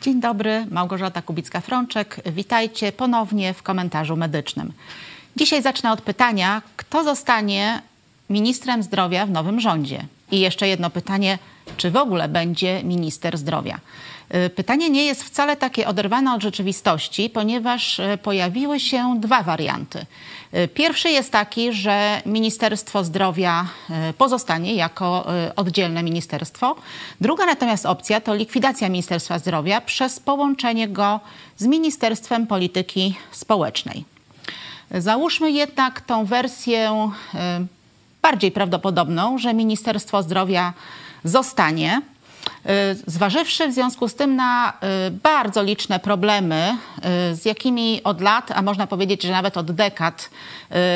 Dzień dobry, Małgorzata Kubicka-Frączek. Witajcie ponownie w komentarzu medycznym. Dzisiaj zacznę od pytania, kto zostanie ministrem zdrowia w nowym rządzie? I jeszcze jedno pytanie, czy w ogóle będzie minister zdrowia? Y, pytanie nie jest wcale takie oderwane od rzeczywistości, ponieważ y, pojawiły się dwa warianty. Y, pierwszy jest taki, że Ministerstwo Zdrowia pozostanie jako oddzielne ministerstwo. Druga natomiast opcja to likwidacja Ministerstwa Zdrowia przez połączenie go z Ministerstwem Polityki Społecznej. Załóżmy jednak tą wersję bardziej prawdopodobną, że Ministerstwo Zdrowia zostanie. Y, zważywszy w związku z tym na y, bardzo liczne problemy, y, z jakimi od lat, a można powiedzieć, że nawet od dekad,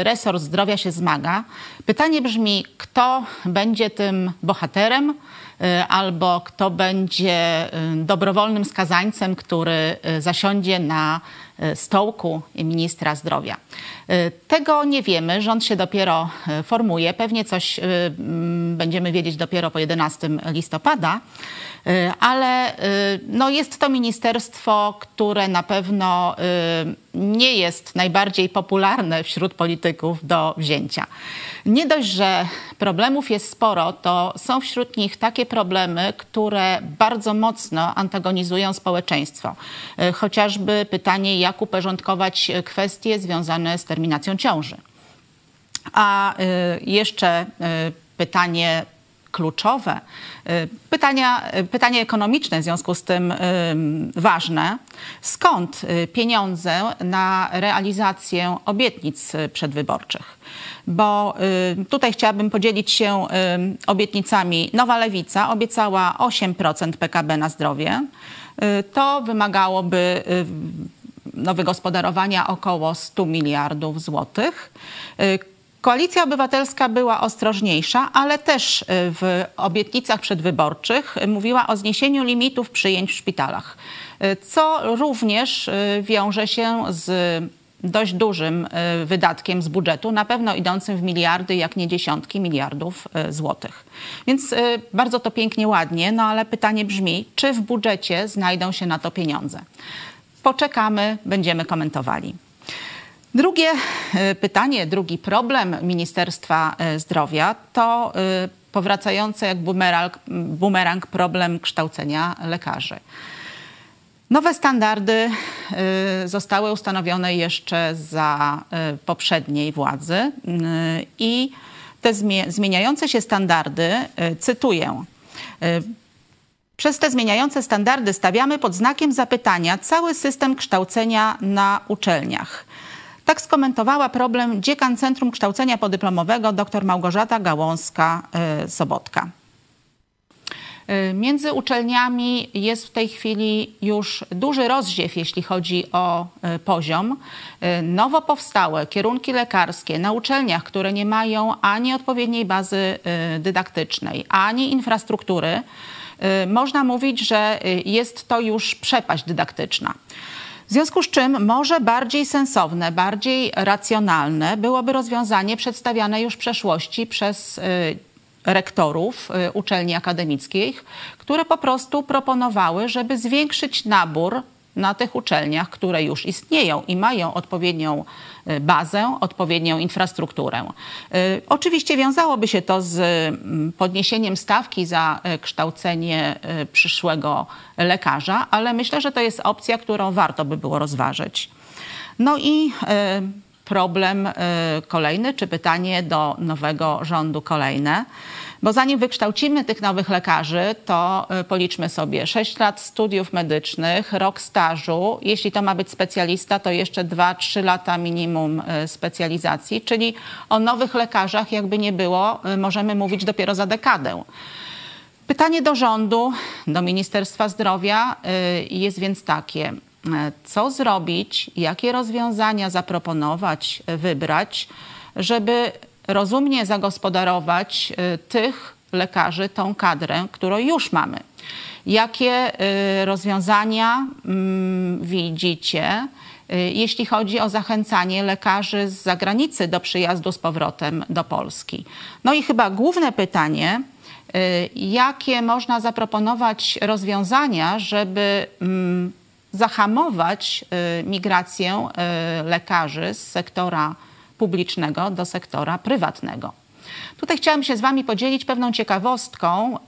resort zdrowia się zmaga, pytanie brzmi, kto będzie tym bohaterem, albo kto będzie dobrowolnym skazańcem, który zasiądzie na stołku ministra zdrowia. Tego nie wiemy, rząd się dopiero formuje, pewnie coś będziemy wiedzieć dopiero po 11 listopada. Y, ale y, no jest to ministerstwo, które na pewno y, nie jest najbardziej popularne wśród polityków do wzięcia. Nie dość, że problemów jest sporo, to są wśród nich takie problemy, które bardzo mocno antagonizują społeczeństwo. Chociażby pytanie, jak uporządkować kwestie związane z terminacją ciąży. A jeszcze pytanie kluczowe. Y, pytania, y, pytanie ekonomiczne w związku z tym y, ważne. Skąd pieniądze na realizację obietnic przedwyborczych? Bo tutaj chciałabym podzielić się obietnicami. Nowa Lewica obiecała 8% PKB na zdrowie. To wymagałoby no, wygospodarowania około 100 miliardów złotych. Koalicja Obywatelska była ostrożniejsza, ale też y, w obietnicach przedwyborczych mówiła o zniesieniu limitów przyjęć w szpitalach, y, co również y, wiąże się z dość dużym wydatkiem z budżetu, na pewno idącym w miliardy, jak nie dziesiątki miliardów złotych. Więc bardzo to pięknie, ładnie, no ale pytanie brzmi, czy w budżecie znajdą się na to pieniądze? Poczekamy, będziemy komentowali. Drugie e, pytanie, drugi problem Ministerstwa e, Zdrowia to e, powracający jak bumerang, bumerang problem kształcenia lekarzy. Nowe standardy zostały ustanowione jeszcze za poprzedniej władzy i te zmieniające się standardy, cytuję, przez te zmieniające standardy stawiamy pod znakiem zapytania cały system kształcenia na uczelniach. Tak skomentowała problem dziekan Centrum Kształcenia Podyplomowego dr Małgorzata Gałązka-Sobotka. Y, między uczelniami jest w tej chwili już duży rozdziew, jeśli chodzi o y, poziom. Y, nowo powstałe kierunki lekarskie na uczelniach, które nie mają ani odpowiedniej bazy dydaktycznej, ani infrastruktury, można mówić, że jest to już przepaść dydaktyczna. W związku z czym może bardziej sensowne, bardziej racjonalne byłoby rozwiązanie przedstawiane już w przeszłości przez y, rektorów y, uczelni akademickich, które po prostu proponowały, żeby zwiększyć nabór na tych uczelniach, które już istnieją i mają odpowiednią y, bazę, odpowiednią infrastrukturę. Y, oczywiście wiązałoby się to z mm, podniesieniem stawki za y, kształcenie przyszłego lekarza, ale myślę, że to jest opcja, którą warto by było rozważyć. No i problem kolejny, czy pytanie do nowego rządu kolejne. Bo zanim wykształcimy tych nowych lekarzy, to y, policzmy sobie 6 lat studiów medycznych, rok stażu. Jeśli to ma być specjalista, to jeszcze 2-3 lata minimum y, specjalizacji, czyli o nowych lekarzach, jakby nie było, y, możemy mówić dopiero za dekadę. Pytanie do rządu, do Ministerstwa Zdrowia jest więc takie: co zrobić, jakie rozwiązania zaproponować, wybrać, żeby rozumnie zagospodarować y, tych lekarzy, tą kadrę, którą już mamy. Jakie y, rozwiązania mm, widzicie, y, jeśli chodzi o zachęcanie lekarzy z zagranicy do przyjazdu z powrotem do Polski? No i chyba główne pytanie, Jakie można zaproponować rozwiązania, żeby mm, zahamować migrację lekarzy z sektora publicznego do sektora prywatnego? Tutaj chciałam się z Wami podzielić pewną ciekawostką.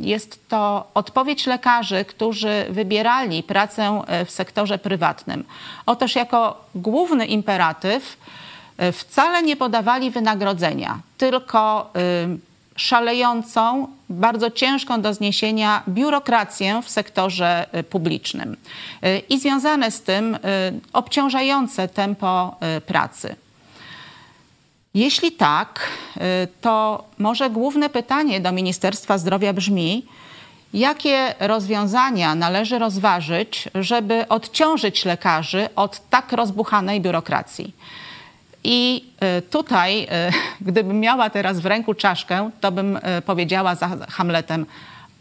Jest to odpowiedź lekarzy, którzy wybierali pracę w sektorze prywatnym. Otóż jako główny imperatyw wcale nie podawali wynagrodzenia, tylko szalejącą, bardzo ciężką do zniesienia biurokrację w sektorze publicznym i związane z tym obciążające tempo pracy. Jeśli tak, y, to może główne pytanie do Ministerstwa Zdrowia brzmi, jakie rozwiązania należy rozważyć, żeby odciążyć lekarzy od tak rozbuchanej biurokracji. I y, tutaj, y, gdybym miała teraz w ręku czaszkę, to bym powiedziała za Hamletem: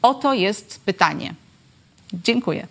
Oto jest pytanie. Dziękuję.